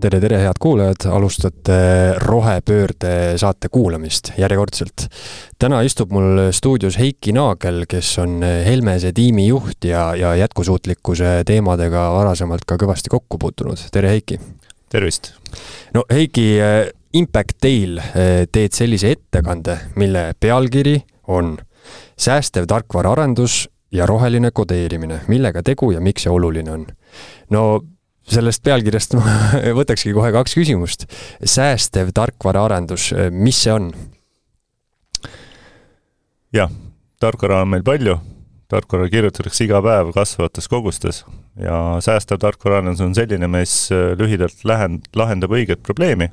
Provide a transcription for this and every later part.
tere, tere, head kuulajad, alustate rohepöörde saate kuulamist järjekordselt. täna istub mul stuudios Heiki Naagel, kes on Helmese tiimi juht ja, ja jätkusuutlikkuse teemadega varasemalt ka kõvasti kokku puutunud. tere, Heiki! tervist! no Heiki, Impact Dail teed sellise ettekande, mille pealkiri on säästev tarkvaraarendus ja roheline kodeerimine, millega tegu ja miks see oluline on? no sellest pealkirjast ma võtakski kohe kaks küsimust. säästev tarkvaraarendus, mis see on? jah, tarkvara on meil palju, tarkvara kirjutatakse iga päev kasvavates kogustes ja säästev tarkvaraarendus on selline, mis lühidalt lähen-, lahendab õiget probleemi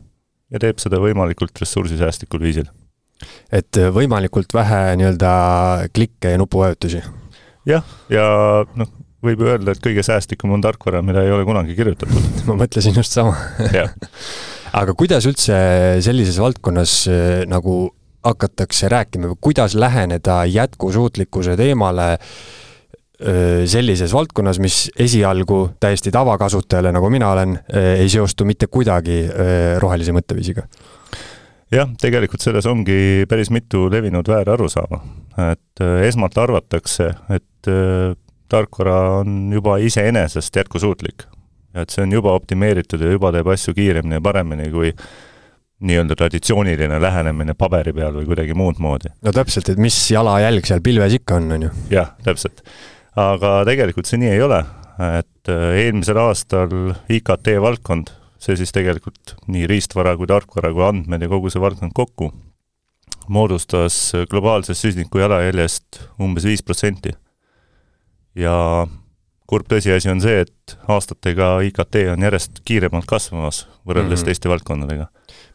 ja teeb seda võimalikult ressursisäästlikul viisil. et võimalikult vähe nii-öelda klikke ja nupuvajutusi? jah, ja noh, võib ju öelda, et kõige säästlikum on tarkvara, mida ei ole kunagi kirjutatud. ma mõtlesin just sama aga kuidas üldse sellises valdkonnas äh, nagu hakatakse rääkima või kuidas läheneda jätkusuutlikkuse teemale äh, sellises valdkonnas, mis esialgu täiesti tavakasutajale, nagu mina olen, äh, ei seostu mitte kuidagi rohelise mõtteviisiga? jah, tegelikult selles ongi päris mitu levinud väärarusaama. et esmalt arvatakse, et tarkvara on juba iseenesest jätkusuutlik. et see on juba optimeeritud ja juba teeb asju kiiremini ja paremini kui nii-öelda traditsiooniline lähenemine paberi peal või kuidagi muud moodi. no täpselt, et mis jalajälg seal pilves ikka on, on ju. jah, täpselt. aga tegelikult see nii ei ole, et äh, eelmisel aastal IKT valdkond, see siis tegelikult nii riistvara kui tarkvara kui andmed ja kogu see valdkond kokku, moodustas globaalsest süsiniku jalajäljest umbes viis protsenti ja kurb tõsiasi on see, et aastatega IKT on järjest kiiremalt kasvamas võrreldes mm -hmm. teiste valdkondadega.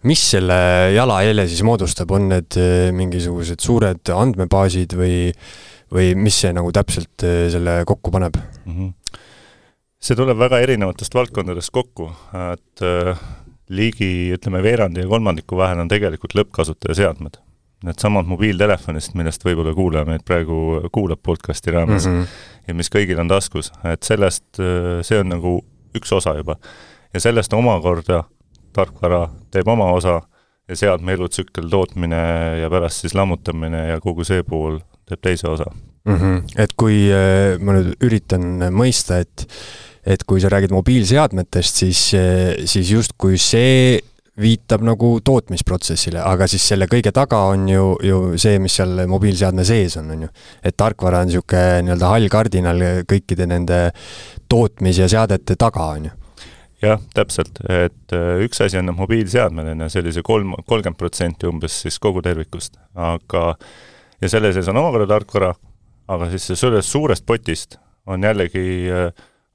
mis selle jalajälje siis moodustab, on need äh, mingisugused suured andmebaasid või, või mis see nagu täpselt äh, selle kokku paneb mm? -hmm. see tuleb väga erinevatest valdkondadest kokku, et äh, ligi ütleme, veerandi ja kolmandiku vahel on tegelikult lõppkasutaja seadmed needsamad mobiiltelefonist, millest võib-olla kuulaja meid praegu kuulab podcasti raames mm, -hmm. ja mis kõigil on taskus, et sellest, see on nagu üks osa juba. ja sellest omakorda tarkvara teeb oma osa ja seadme elutsükkel tootmine ja pärast siis lammutamine ja kogu see pool teeb teise osa mm. -hmm. et kui äh, ma nüüd üritan mõista, et et kui sa räägid mobiilseadmetest, siis, äh, siis justkui see viitab nagu tootmisprotsessile, aga siis selle kõige taga on ju, ju see, mis seal mobiilseadme sees on, on ju. et tarkvara on niisugune nii-öelda hall kardinal kõikide nende tootmis- ja seadete taga, on ju. Jah, täpselt, et äh, üks asi on mobiilseadmed, on ju, sellise kolm, kolmkümmend protsenti umbes siis kogu tervikust, aga ja selle sees on omakorda tarkvara, aga siis sellest suurest potist on jällegi äh,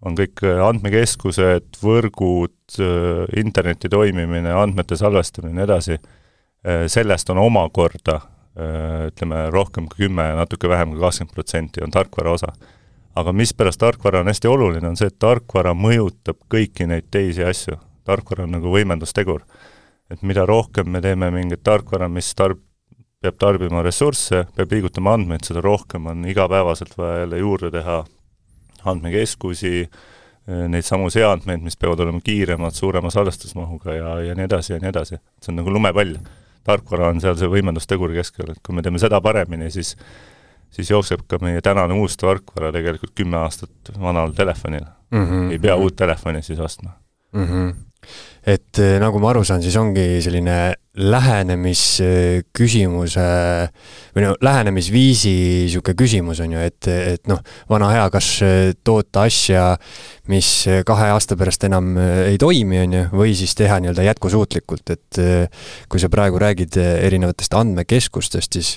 on kõik äh, andmekeskused, võrgud, äh, interneti toimimine, andmete salvestamine ja nii edasi, äh, sellest on omakorda ütleme, rohkem kui kümme ja natuke vähem kui kakskümmend protsenti on tarkvara osa. aga mispärast tarkvara on hästi oluline, on see, et tarkvara mõjutab kõiki neid teisi asju. tarkvara on nagu võimendustegur. et mida rohkem me teeme mingit tarkvara, mis tarb-, peab tarbima ressursse, peab liigutama andmeid, seda rohkem on igapäevaselt vaja jälle juurde teha andmekeskusi, neid samu seadmeid, mis peavad olema kiiremad, suurema salvestusmahuga ja, ja nii edasi ja nii edasi. see on nagu lumepall. tarkvara on seal see võimendusteguri keskel, et kui me teeme seda paremini, siis siis jookseb ka meie tänane uus tarkvara tegelikult kümme aastat vanal telefonil mm. -hmm. ei pea uut telefoni siis ostma mm. -hmm et eh, nagu ma aru saan, siis ongi selline lähenemisküsimuse või no lähenemisviisi niisugune küsimus on ju, et, et noh, vana hea, kas toota asja, mis kahe aasta pärast enam ei toimi, on ju, või siis teha nii-öelda jätkusuutlikult, et kui sa praegu räägid erinevatest andmekeskustest, siis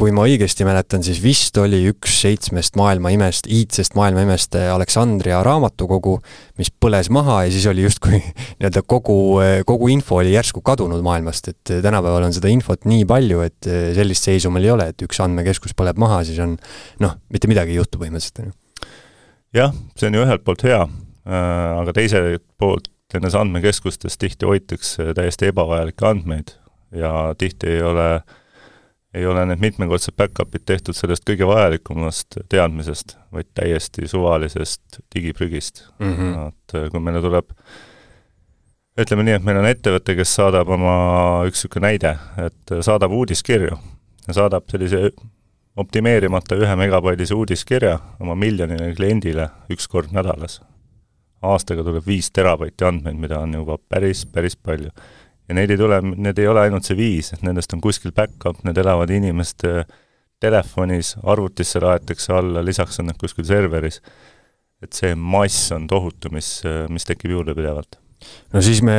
kui ma õigesti mäletan, siis vist oli üks seitsmest maailma imest, iidsest maailma imest Aleksandria raamatukogu, mis põles maha ja siis oli justkui nii-öelda kogu, kogu info oli järsku kadunud maailmast, et tänapäeval on seda infot nii palju, et sellist seisu meil ei ole, et üks andmekeskus põleb maha, siis on noh, mitte midagi ei juhtu põhimõtteliselt, jah, see on ju ühelt poolt hea, aga teiselt poolt nendes andmekeskustes tihti hoitakse täiesti ebavajalikke andmeid ja tihti ei ole äh, ei ole need mitmekordsed back-up'id tehtud sellest kõige vajalikumast teadmisest, vaid täiesti suvalisest digiprügist mm. -hmm. et kui meile tuleb ütleme nii, et meil on ettevõte, kes saadab oma, üks niisugune näide, et saadab uudiskirju ja saadab sellise optimeerimata ühe megabaidise uudiskirja oma miljonile kliendile üks kord nädalas. aastaga tuleb viis terabaiti andmeid, mida on juba päris, päris palju. Ja neid ei tule, need ei ole ainult see viis, et nendest on kuskil back-up, need elavad inimeste telefonis, arvutisse laetakse alla, lisaks on need kuskil serveris. et see mass on tohutu, mis, mis tekib juurde pidevalt no siis me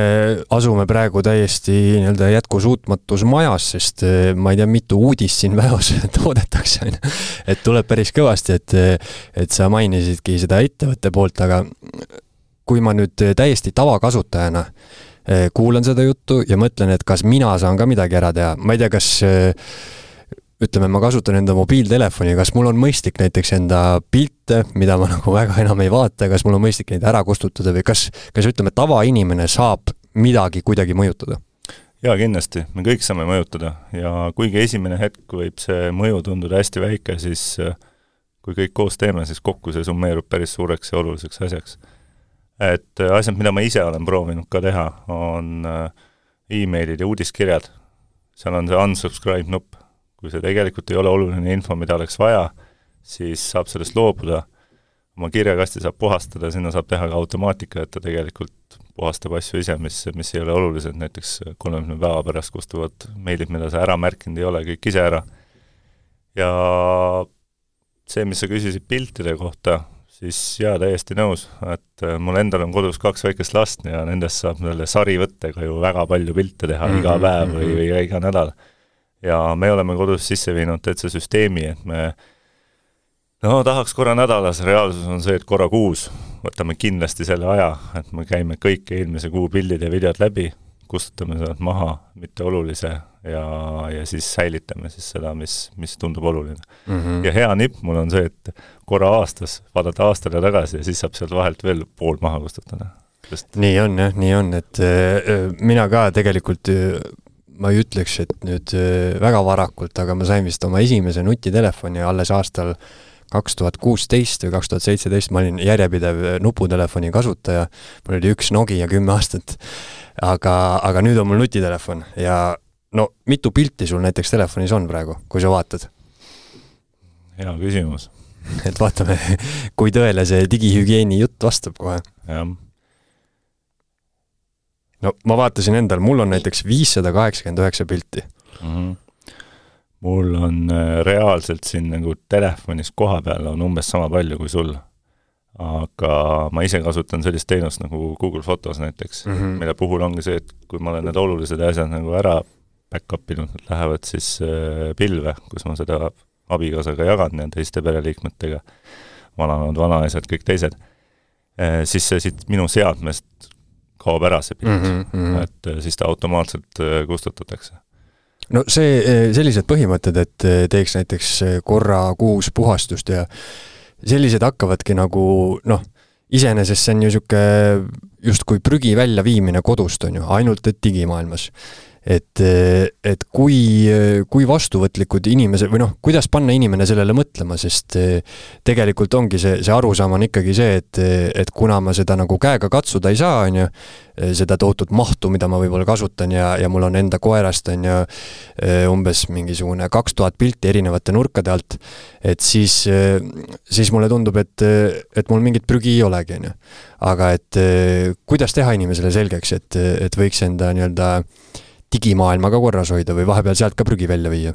asume praegu täiesti nii-öelda jätkusuutmatus majas, sest eh, ma ei tea, mitu uudist siin päevas toodetakse, on ju. et tuleb päris kõvasti, et, et sa mainisidki seda ettevõtte poolt, aga kui ma nüüd täiesti tavakasutajana eh, kuulan seda juttu ja mõtlen, et kas mina saan ka midagi ära teha, ma ei tea, kas eh, ütleme, ma kasutan enda mobiiltelefoni, kas mul on mõistlik näiteks enda pilte, mida ma nagu väga enam ei vaata, kas mul on mõistlik neid ära kustutada või kas, kas ütleme, tavainimene saab midagi kuidagi mõjutada? jaa, kindlasti, me kõik saame mõjutada ja kuigi esimene hetk võib see mõju tunduda hästi väike, siis äh, kui kõik koos teeme, siis kokku see summeerub päris suureks ja oluliseks asjaks. Et äh, asjad, mida ma ise olen proovinud ka teha, on äh, emailid ja uudiskirjad, seal on see unsubscribe nupp, kui see tegelikult ei ole oluline info, mida oleks vaja, siis saab sellest loobuda, oma kirjakasti saab puhastada, sinna saab teha ka automaatika, et ta tegelikult puhastab asju ise, mis, mis ei ole olulised, näiteks kolmekümne päeva pärast kustuvad meilid, mida sa ära märkinud ei ole, kõik ise ära. ja see, mis sa küsisid piltide kohta, siis jaa, täiesti nõus, et mul endal on kodus kaks väikest last ja nendest saab selle sarivõttega ju väga palju pilte teha mm -hmm. iga päev või, või iga nädal ja me oleme kodus sisse viinud täitsa süsteemi, et me no tahaks korra nädalas, reaalsus on see, et korra kuus võtame kindlasti selle aja, et me käime kõik eelmise kuu pildid ja videod läbi, kustutame sealt maha mitteolulise ja, ja siis säilitame siis seda, mis, mis tundub oluline mm. -hmm. ja hea nipp mul on see, et korra aastas vaadata aastale tagasi ja siis saab sealt vahelt veel pool maha kustutada. Sest... nii on jah, nii on, et äh, mina ka tegelikult ma ei ütleks, et nüüd äh, väga varakult, aga ma sain vist oma esimese nutitelefoni alles aastal kaks tuhat kuusteist või kaks tuhat seitseteist, ma olin järjepidev nuputelefoni kasutaja, mul oli üks Nokia kümme aastat. aga, aga nüüd on mul nutitelefon ja no mitu pilti sul näiteks telefonis on praegu, kui sa vaatad? hea küsimus. et vaatame, kui tõele see digihügieeni jutt vastab kohe. jah no ma vaatasin endal, mul on näiteks viissada kaheksakümmend üheksa pilti mm. -hmm. Mul on äh, reaalselt siin nagu telefonis koha peal on umbes sama palju kui sul. aga ma ise kasutan sellist teenust nagu Google Fotos näiteks mm, -hmm. mille puhul ongi see, et kui ma olen need olulised asjad nagu ära back-up inud, nad lähevad siis äh, pilve, kus ma seda abikaasaga jagan ja teiste pereliikmetega, vananenud vanaisad, kõik teised, äh, siis see siit minu seadmest kaob ära see pilt mm, -hmm. et siis ta automaatselt kustutatakse. No see, äh, sellised põhimõtted, et teeks näiteks korra kuus puhastust ja sellised hakkavadki nagu noh, iseenesest see on ju niisugune justkui prügi väljaviimine kodust, on ju, ainult et digimaailmas et, et kui, kui vastuvõtlikud inimesed või noh, kuidas panna inimene sellele mõtlema, sest tegelikult ongi see, see arusaam on ikkagi see, et, et kuna ma seda nagu käega katsuda ei saa, on ju, seda tohutut mahtu, mida ma võib-olla kasutan ja, ja mul on enda koerast, on ju, umbes mingisugune kaks tuhat pilti erinevate nurkade alt, et siis, siis mulle tundub, et, et mul mingit prügi ei olegi, on ju. aga et kuidas teha inimesele selgeks, et, et võiks enda nii-öelda digimaailma ka korras hoida või vahepeal sealt ka prügi välja viia?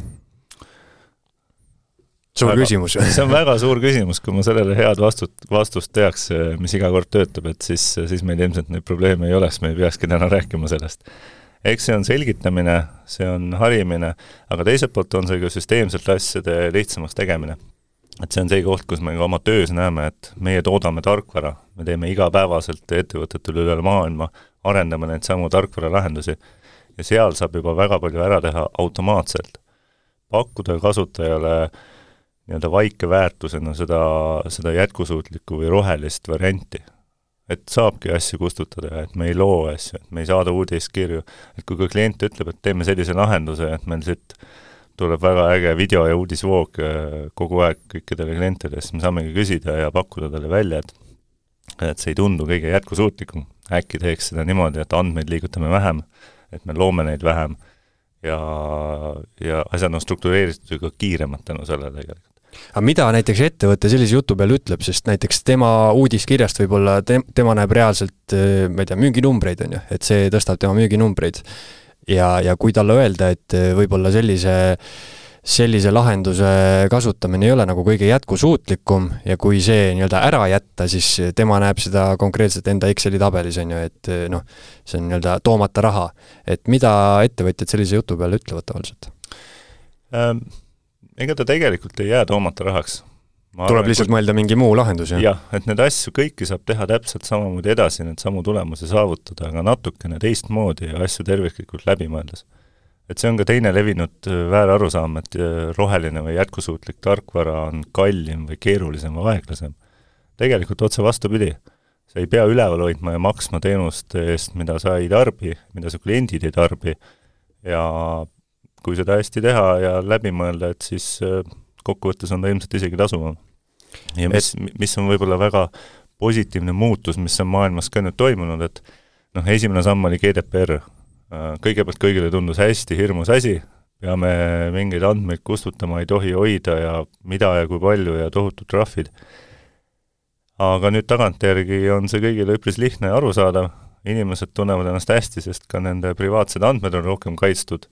suur väga, küsimus see on väga suur küsimus, kui ma sellele head vastut, vastust teaks, mis iga kord töötab, et siis, siis meil ilmselt neid probleeme ei oleks, me ei peakski täna rääkima sellest. eks see on selgitamine, see on harimine, aga teiselt poolt on see ka süsteemselt asjade lihtsamaks tegemine. et see on see koht, kus me ka oma töös näeme, et meie toodame tarkvara, me teeme igapäevaselt ettevõtetele üle maailma, arendame neid samu tarkvaralahendusi ja seal saab juba väga palju ära teha automaatselt. pakkuda kasutajale nii-öelda vaike väärtusena seda, seda jätkusuutlikku või rohelist varianti. et saabki asju kustutada, et me ei loo asju, et me ei saada uudiskirju, et kui ka klient ütleb, et teeme sellise lahenduse, et meil siit tuleb väga äge video- ja uudisvoog äh, kogu aeg kõikidele klientidele, siis me saamegi küsida ja pakkuda talle välja, et et see ei tundu kõige jätkusuutlikum, äkki teeks seda niimoodi, et andmeid liigutame vähem, et me loome neid vähem. Ja, ja asjad on struktureeritud ju ka kiiremad tänu sellele tegelikult. Aga mida näiteks ettevõte sellise jutu peale ütleb, sest näiteks tema uudiskirjast võib-olla te-, tema näeb reaalselt, ma ei tea, müüginumbreid, on ju, et see tõstab tema müüginumbreid. ja, ja kui talle öelda, et võib-olla sellise sellise lahenduse kasutamine ei ole nagu kõige jätkusuutlikum ja kui see nii-öelda ära jätta, siis tema näeb seda konkreetselt enda Exceli tabelis, on ju, et noh, see on nii-öelda toomata raha. et mida ettevõtjad sellise jutu peale ütlevad tavaliselt ähm,? ega ta tegelikult ei jää toomata rahaks. tuleb lihtsalt kui... mõelda mingi muu lahendus, jah? jah, et neid asju kõiki saab teha täpselt samamoodi edasi, neid samu tulemusi saavutada, aga natukene teistmoodi ja asju terviklikult läbi mõeldes. Et see on ka teine levinud äh, väärarusaam, et äh, roheline või jätkusuutlik tarkvara on kallim või keerulisem või aeglasem. tegelikult otse vastupidi. sa ei pea üleval hoidma ja maksma teenuste eest, mida sa ei tarbi, mida su kliendid ei tarbi, ja kui seda hästi teha ja läbi mõelda, et siis äh, kokkuvõttes on ta ilmselt isegi tasuvam. ja mis, mis on võib-olla väga positiivne muutus, mis on maailmas ka nüüd toimunud, et noh, esimene samm oli GDPR. Äh, kõigepealt kõigile tundus hästi hirmus asi, peame mingeid andmeid kustutama, ei tohi hoida ja mida ja kui palju ja tohutud trahvid. aga nüüd tagantjärgi on see kõigile üpris lihtne ja arusaadav, inimesed tunnevad ennast hästi, sest ka nende privaatsed andmed on rohkem kaitstud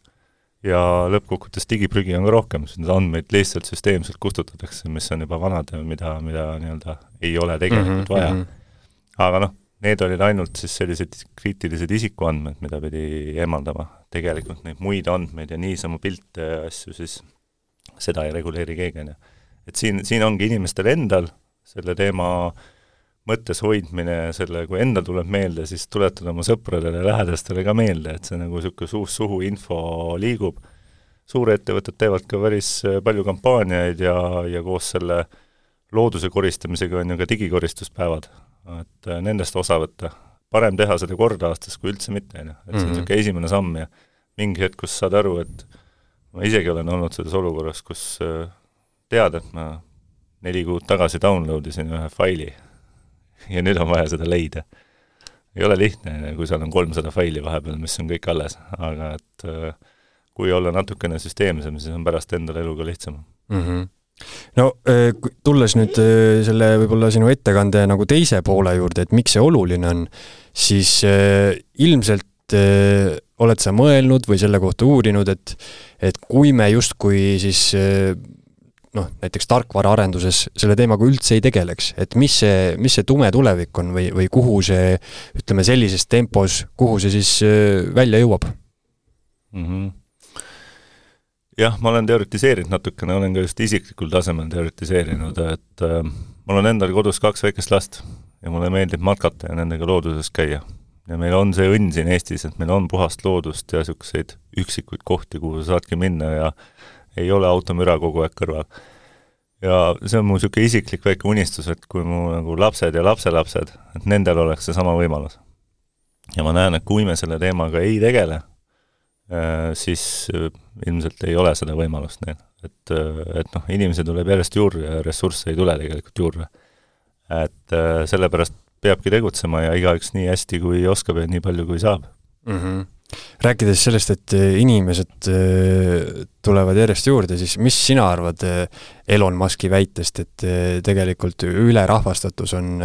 ja lõppkokkuvõttes digiprügi on ka rohkem, sest neid andmeid lihtsalt süsteemselt kustutatakse, mis on juba vanad ja mida, mida nii-öelda ei ole tegelikult mm -hmm, vaja mm. -hmm. aga noh, need olid ainult siis sellised kriitilised isikuandmed, mida pidi eemaldama. tegelikult neid muid andmeid ja niisama pilte ja asju, siis seda ei reguleeri keegi, on ju. et siin, siin ongi inimestel endal selle teema mõttes hoidmine, selle, kui endal tuleb meelde, siis tuletada oma sõpradele ja lähedastele ka meelde, et see nagu niisugune suust-suhu info liigub. suurettevõtted teevad ka päris äh, palju kampaaniaid ja, ja koos selle looduse koristamisega on ju ka digikoristuspäevad, et äh, nendest osa võtta. parem teha seda kord aastas kui üldse mitte, on ju, et see on niisugune mm -hmm. esimene samm ja mingi hetk, kus saad aru, et ma isegi olen olnud selles olukorras, kus äh, tead, et ma neli kuud tagasi download isin ühe faili ja nüüd on vaja seda leida. ei ole lihtne, kui seal on kolmsada faili vahepeal, mis on kõik alles, aga et äh, kui olla natukene süsteemsem, siis on pärast endal elu ka lihtsam mm. -hmm no äh, tulles nüüd äh, selle võib-olla sinu ettekande nagu teise poole juurde, et miks see oluline on, siis ilmselt oled sa mõelnud või selle kohta uurinud, et et kui me justkui siis noh, näiteks tarkvaraarenduses selle teemaga üldse ei tegeleks, et mis see, mis see tume tulevik on või, või kuhu see, ütleme sellises tempos, kuhu see siis äh, välja jõuab mm? -hmm jah, ma olen teoritiseerinud natukene, olen ka just isiklikul tasemel teoritiseerinud, et äh, mul on endal kodus kaks väikest last ja mulle meeldib matkata ja nendega looduses käia. ja meil on see õnn siin Eestis, et meil on puhast loodust ja niisuguseid üksikuid kohti, kuhu sa saadki minna ja ei ole automüra kogu aeg kõrval. ja see on mu niisugune isiklik väike unistus, et kui mu nagu lapsed ja lapselapsed, et nendel oleks seesama võimalus. ja ma näen, et kui me selle teemaga ei tegele, siis äh, ilmselt ei ole seda võimalust neil. et, äh, et noh, inimesi tuleb järjest juurde ja ressursse ei tule tegelikult juurde. et sellepärast peabki tegutsema ja igaüks nii hästi, kui oskab ja nii palju, kui saab mm. -hmm rääkides sellest, et äh, inimesed äh, tulevad järjest juurde, siis mis sina arvad äh, Elon Muski väitest, et tegelikult ülerahvastatus on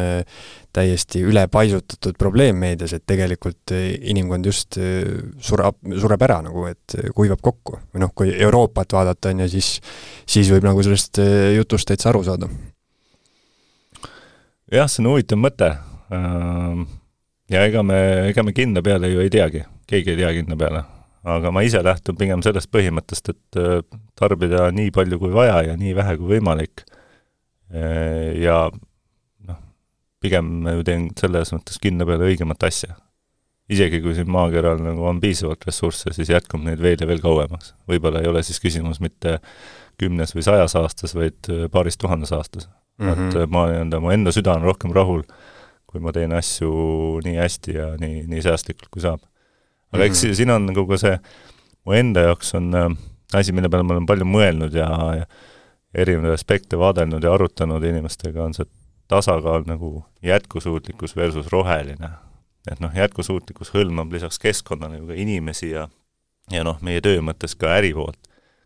täiesti ülepaisutatud probleem meedias, et tegelikult inimkond just sureb, sureb ära nagu, et kuivab kokku. või noh, kui Euroopat vaadata, on ju, siis, siis võib nagu sellest jutust täitsa aru saada. jah, see on huvitav mõte. ja ega me, ega me kinno peale ju ei teagi keegi ei tea kinno peale. aga ma ise lähtun pigem sellest põhimõttest, et äh, tarbida nii palju kui vaja ja nii vähe kui võimalik. Äh, ja noh, pigem ju teen selles mõttes kinno peale õigemat asja. isegi kui siin maakeral nagu on piisavalt ressursse, siis jätkub neid veel ja veel kauemaks. võib-olla ei ole siis küsimus mitte kümnes või sajas aastas, vaid äh, paaris tuhandes aastas mm. -hmm. et ma nii-öelda, mu enda süda on rohkem rahul, kui ma teen asju nii hästi ja nii, nii säästlikult, kui saab aga eks mm -hmm. siin on nagu ka see, mu enda jaoks on äh, asi, mille peale ma olen palju mõelnud ja, ja erinevaid aspekte vaadelnud ja arutanud inimestega, on see tasakaal nagu jätkusuutlikkus versus roheline. et noh, jätkusuutlikkus hõlmab lisaks keskkonnale ju ka inimesi ja ja noh, meie töö mõttes ka äri poolt.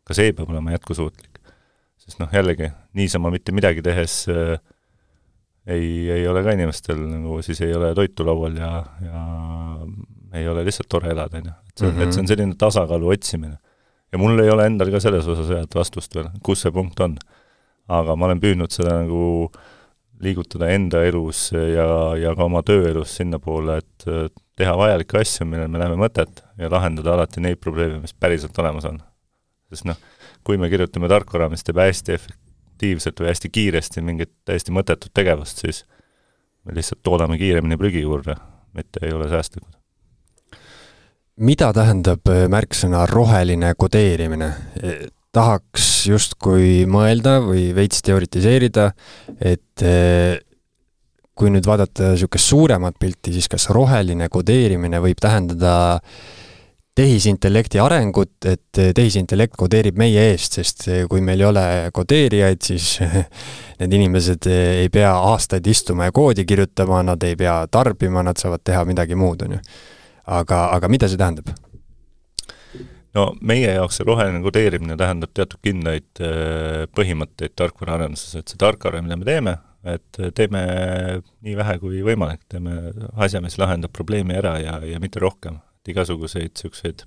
ka see peab olema jätkusuutlik. sest noh, jällegi, niisama mitte midagi tehes äh, ei, ei ole ka inimestel nagu, siis ei ole toitu laual ja, ja ei ole lihtsalt tore elada, on ju. et see, et see on mhm. selline tasakaalu otsimine. ja mul ei ole endal ka selles osas head vastust veel, kus see punkt on. aga ma olen püüdnud seda nagu liigutada enda elus ja, ja ka oma tööelus sinnapoole, et teha vajalikke asju, millel me näeme mõtet ja lahendada alati neid probleeme, mis päriselt olemas on. sest noh, kui me kirjutame tarkvara, mis teeb hästi efektiivselt või hästi kiiresti mingit täiesti mõttetut tegevust, siis me lihtsalt toodame kiiremini prügi juurde, mitte ei ole säästlikud mida tähendab äh, märksõna roheline kodeerimine? E, tahaks justkui mõelda või veits teoritiseerida, et äh, kui nüüd vaadata niisugust suuremat pilti, siis kas roheline kodeerimine võib tähendada tehisintellekti arengut, et äh, tehisintellekt kodeerib meie eest, sest kui meil ei ole kodeerijaid, siis need inimesed ei pea aastaid istuma ja koodi kirjutama, nad ei pea tarbima, nad saavad teha midagi muud, on ju aga, aga mida see tähendab? no meie jaoks see roheline kodeerimine tähendab teatud kindlaid äh, põhimõtteid tarkvaraarenduses, et see tarkvara, mida me teeme, et teeme nii vähe kui võimalik, teeme asja, mis lahendab probleemi ära ja, ja mitte rohkem. et igasuguseid niisuguseid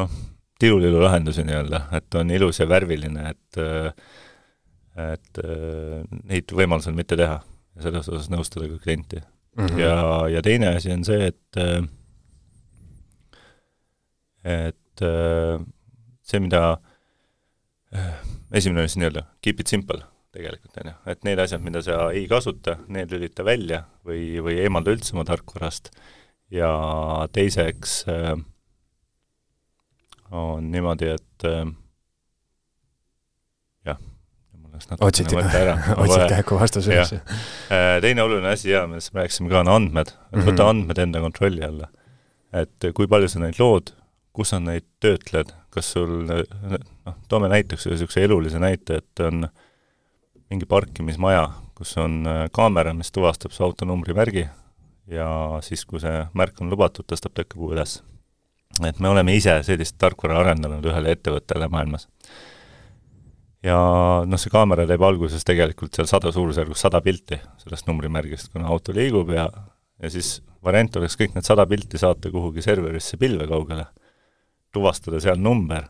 noh, tilulilu lahendusi nii-öelda, et on ilus ja värviline, et et neid võimalusel mitte teha ja selles osas nõustada ka klienti mm. -hmm. ja, ja teine asi on see, et et see, mida esimene oli siis nii-öelda keep it simple tegelikult, on ju, et need asjad, mida sa ei kasuta, need lülita välja või, või eemalda üldse oma tarkvarast ja teiseks äh, on niimoodi, et äh, otsiti, otsiti äkki vastus üles. Äh, teine oluline asi ja millest me rääkisime ka, on andmed, et võta mm -hmm. andmed enda kontrolli alla. et kui palju sa neid lood, kus sa neid töötled, kas sul noh, toome näiteks ühe niisuguse elulise näite, et on mingi parkimismaja, kus on äh, kaamera, mis tuvastab su auto numbrimärgi ja siis, kui see märk on lubatud, tõstab tõkkepuu üles. et me oleme ise sellist tarkvara arendanud ühele ettevõttele maailmas ja noh, see kaamera teeb alguses tegelikult seal sada, suurusjärgus sada pilti sellest numbrimärgist, kuna auto liigub ja ja siis variant oleks kõik need sada pilti saata kuhugi serverisse pilve kaugele, tuvastada seal number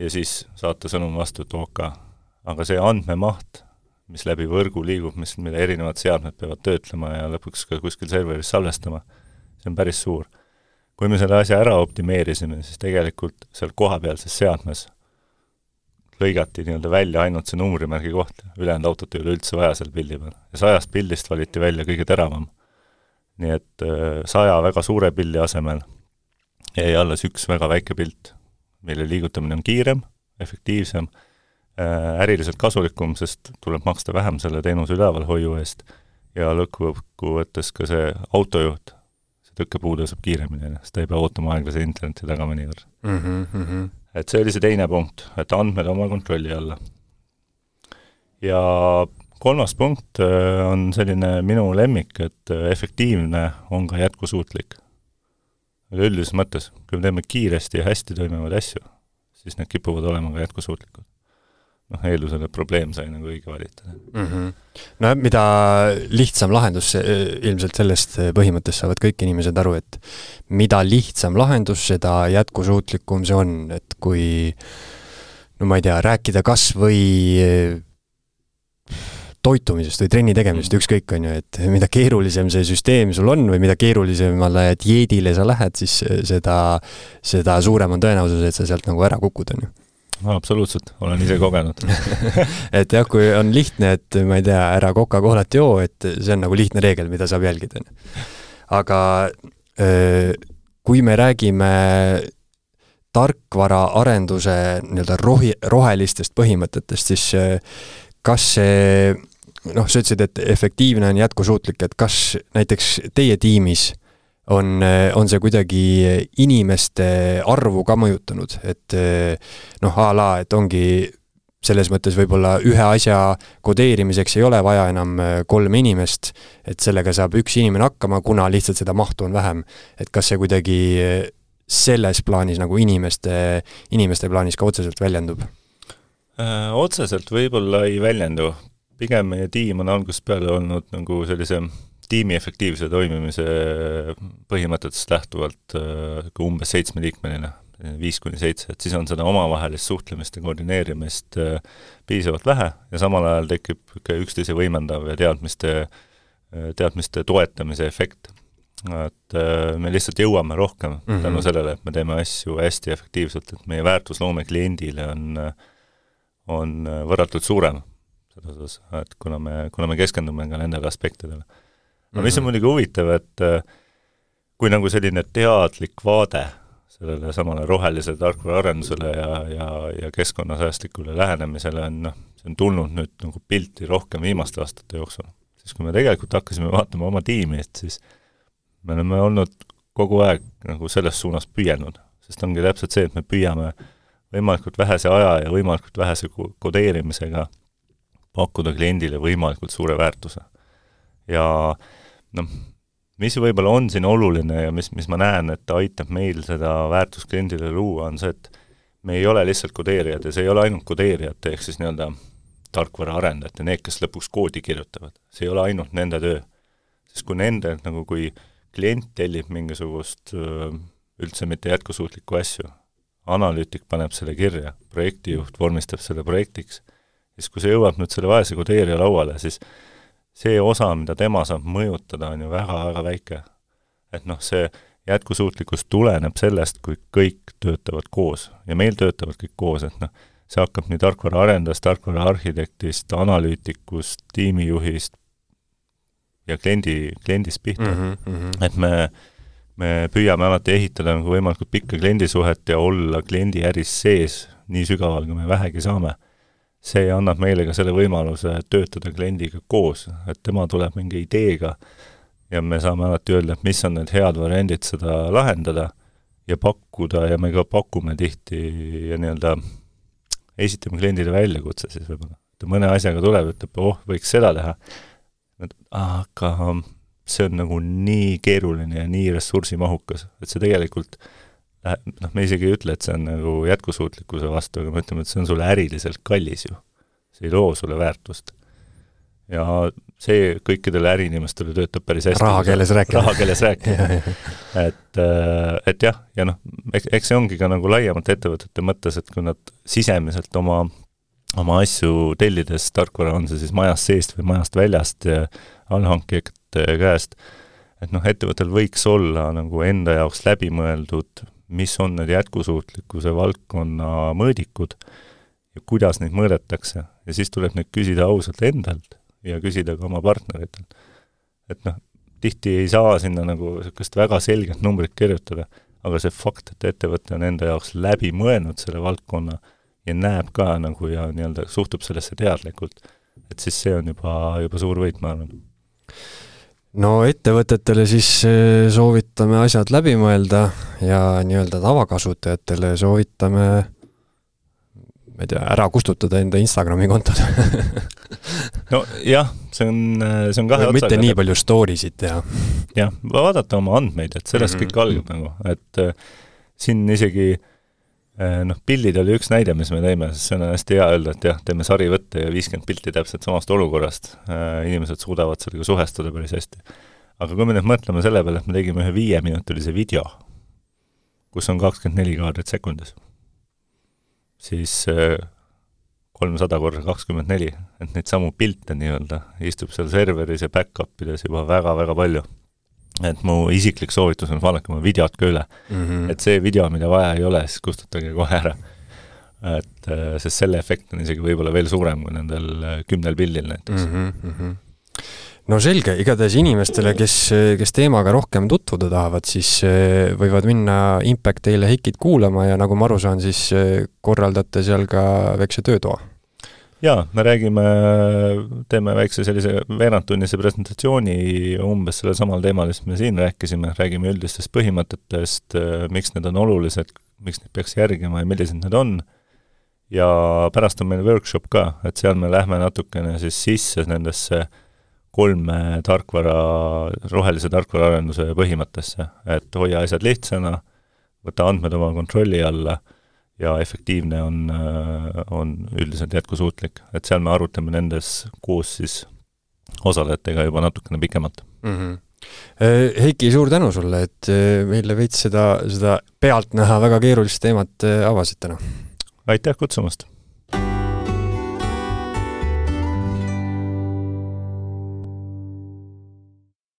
ja siis saata sõnum vastu, et OK. aga see andmemaht, mis läbi võrgu liigub, mis, mida erinevad seadmed peavad töötlema ja lõpuks ka kuskil serveris salvestama, see on päris suur. kui me selle asja ära optimeerisime, siis tegelikult seal kohapealses seadmes lõigati nii-öelda välja ainult see numbrimärgi koht, ülejäänud autot ei ole üldse vaja seal pildi peal. ja sajast pildist valiti välja kõige teravam. nii et äh, saja väga suure pildi asemel jäi alles üks väga väike pilt, mille liigutamine on kiirem, efektiivsem, äh, äriliselt kasulikum, sest tuleb maksta vähem selle teenuse ülevalhoiu eest ja lõppkokkuvõttes ka see autojuht, see tõkkepuu tõuseb kiiremini, sest ta ei pea ootama aeglase interneti taga mõnikord mm. -hmm et see oli see teine punkt, et andmed oma kontrolli alla. ja kolmas punkt äh, on selline minu lemmik, et äh, efektiivne on ka jätkusuutlik. üleüldises mõttes, kui me teeme kiiresti ja hästi toimivaid asju, siis need kipuvad olema ka jätkusuutlikud noh, eeldusel, et probleem sai nagu õige valitud mm. -hmm. no mida lihtsam lahendus, ilmselt sellest põhimõttest saavad kõik inimesed aru, et mida lihtsam lahendus, seda jätkusuutlikum see on, et kui no ma ei tea, rääkida kas või toitumisest või trenni tegemisest, mhm. ükskõik, on ju, et mida keerulisem see süsteem sul on või mida keerulisemale dieedile sa lähed, siis seda, seda suurem on tõenäosus, et sa sealt nagu ära kukud, on ju absoluutselt, olen ise kogenud. Et jah, kui on lihtne, et ma ei tea, ära Coca-Colat joo, et see on nagu lihtne reegel, mida saab jälgida, aga kui me räägime tarkvaraarenduse nii-öelda rohi, rohelistest põhimõtetest, siis kas see noh, sa ütlesid, et efektiivne on jätkusuutlik, et kas näiteks teie tiimis on, on see kuidagi inimeste arvu ka mõjutanud, et noh, a la, et ongi selles mõttes võib-olla ühe asja kodeerimiseks ei ole vaja enam kolme inimest, et sellega saab üks inimene hakkama, kuna lihtsalt seda mahtu on vähem. et kas see kuidagi selles plaanis nagu inimeste, inimeste plaanis ka otseselt väljendub? Otseselt võib-olla ei väljendu, pigem meie tiim on algusest peale olnud nagu sellise tiimi efektiivse toimimise põhimõtetest lähtuvalt äh, umbes seitsmeliikmeline, viis kuni seitse, et siis on seda omavahelist suhtlemist ja koordineerimist äh, piisavalt vähe ja samal ajal tekib niisugune üksteise võimendav ja teadmiste, äh, teadmiste toetamise efekt. et me lihtsalt jõuame rohkem mm -hmm. tänu sellele, et me teeme asju hästi efektiivselt, et meie väärtusloome kliendile on, on võrratult suurem selles osas, et kuna me, kuna me keskendume ka nendele aspektidele no mis on mhm. muidugi huvitav, et äh, kui nagu selline teadlik vaade sellele samale rohelisele tarkvaraarendusele ja, ja, ja keskkonnasäästlikule lähenemisele on noh, see on tulnud nüüd nagu pilti rohkem viimaste aastate jooksul. siis kui me tegelikult hakkasime vaatama oma tiimi, et siis me oleme olnud kogu aeg nagu selles suunas püüelnud, sest ongi täpselt see, et me püüame võimalikult vähese aja ja võimalikult vähese kodeerimisega pakkuda kliendile võimalikult suure väärtuse. ja äh, noh, mis võib-olla on siin oluline ja mis, mis ma näen, et aitab meil seda väärtust kliendile luua, on see, et me ei ole lihtsalt kodeerijad ja see ei ole ainult kodeerijate, ehk siis nii-öelda tarkvaraarendajate, need, kes lõpuks koodi kirjutavad. see ei ole ainult nende töö. sest kui nende, nagu kui klient tellib mingisugust üldse mitte jätkusuutlikku asju, analüütik paneb selle kirja, projektijuht vormistab selle projektiks, siis kui see jõuab nüüd selle vaese kodeerija lauale, siis see osa, mida tema saab mõjutada, on ju väga-väga väike. et noh, see jätkusuutlikkus tuleneb sellest, kui kõik töötavad koos ja meil töötavad kõik koos, et noh, see hakkab nii tarkvaraarendajast, tarkvaraarhitektist, analüütikust, tiimijuhist ja kliendi, kliendist pihta mm. -hmm. et me, me püüame alati ehitada nagu võimalikult pikka kliendisuhet ja olla kliendi äris sees nii sügaval, kui me vähegi saame see annab meile ka selle võimaluse töötada kliendiga koos, et tema tuleb mingi ideega ja me saame alati öelda, et mis on need head variandid seda lahendada ja pakkuda ja me ka pakume tihti ja nii-öelda esitame kliendile väljakutse siis võib-olla. ta mõne asjaga tuleb, ütleb, oh, võiks seda teha, aga see on nagu nii keeruline ja nii ressursimahukas, et see tegelikult noh, me isegi ei ütle, et see on nagu jätkusuutlikkuse vastu, aga me ütleme, et see on sulle äriliselt kallis ju. see ei loo sulle väärtust. ja see kõikidele äriinimestele töötab päris hästi. rahakeeles rääkida. rahakeeles rääkida et, äh, et jah, ja noh, eks, see ongi ka nagu laiemalt ettevõtete mõttes, et kui nad sisemiselt oma oma asju tellides, tarkvara on see siis majast seest või majast väljast ja allhankijate käest, et noh, ettevõttel võiks olla nagu enda jaoks läbimõeldud mis on need jätkusuutlikkuse valdkonna mõõdikud ja kuidas neid mõõdetakse ja siis tuleb neid küsida ausalt endalt ja küsida ka oma partneritelt. et noh, tihti ei saa sinna nagu niisugust väga selget numbrit kirjutada, aga see fakt, et ettevõte on enda jaoks läbi mõelnud selle valdkonna ja näeb ka nagu ja nii-öelda suhtub sellesse teadlikult, et siis see on juba, juba suur võit, ma arvan no ettevõtetele siis eh, soovitame asjad läbi mõelda ja nii-öelda tavakasutajatele soovitame ma ei tea, ära kustutada enda Instagrami kontod nojah, see on, see on kahe otsaga. mitte nii palju story sid teha. jah, vaadata oma andmeid, et sellest mm -hmm. kõik algab nagu, et äh, siin isegi äh, Äh, noh, pildid oli üks näide, mis me teeme, sest see on hästi hea öelda, et jah, teeme sarivõtte ja viiskümmend pilti täpselt samast olukorrast, äh, inimesed suudavad sellega suhestuda päris hästi. aga kui me nüüd mõtleme selle peale, et me tegime ühe viieminutilise video, kus on kakskümmend neli kaadrit sekundis, siis äh, kolmsada korda kakskümmend neli, et neid samu pilte nii-öelda istub seal serveris ja back-up ides juba väga-väga palju et mu isiklik soovitus on vaadake oma videot ka üle mm. -hmm. et see video, mida vaja ei ole, siis kustutage kohe ära. et äh, sest selle efekt on isegi võib-olla veel suurem kui nendel äh, kümnel pildil näiteks mm. -hmm. no selge, igatahes inimestele, kes, kes teemaga rohkem tutvuda tahavad, siis äh, võivad minna Impact Daily Hikit kuulama ja nagu ma aru saan, siis korraldate seal ka väikse töötoa jaa, me räägime, teeme väikse sellise veerandtunnise presentatsiooni umbes sellel samal teemal, mis me siin rääkisime, räägime üldistest põhimõtetest, miks need on olulised, miks neid peaks järgima ja millised need on, ja pärast on meil workshop ka, et seal me lähme natukene siis sisse nendesse kolme tarkvara, rohelise tarkvaraarenduse põhimõttesse, et hoia asjad lihtsana, võta andmed oma kontrolli alla ja efektiivne on, on üldiselt jätkusuutlik. et seal me arutame nendes koos siis osalejatega juba natukene pikemalt mm. -hmm. Heiki, suur tänu sulle, et meile veits seda, seda pealtnäha väga keerulist teemat avasid täna! aitäh kutsumast!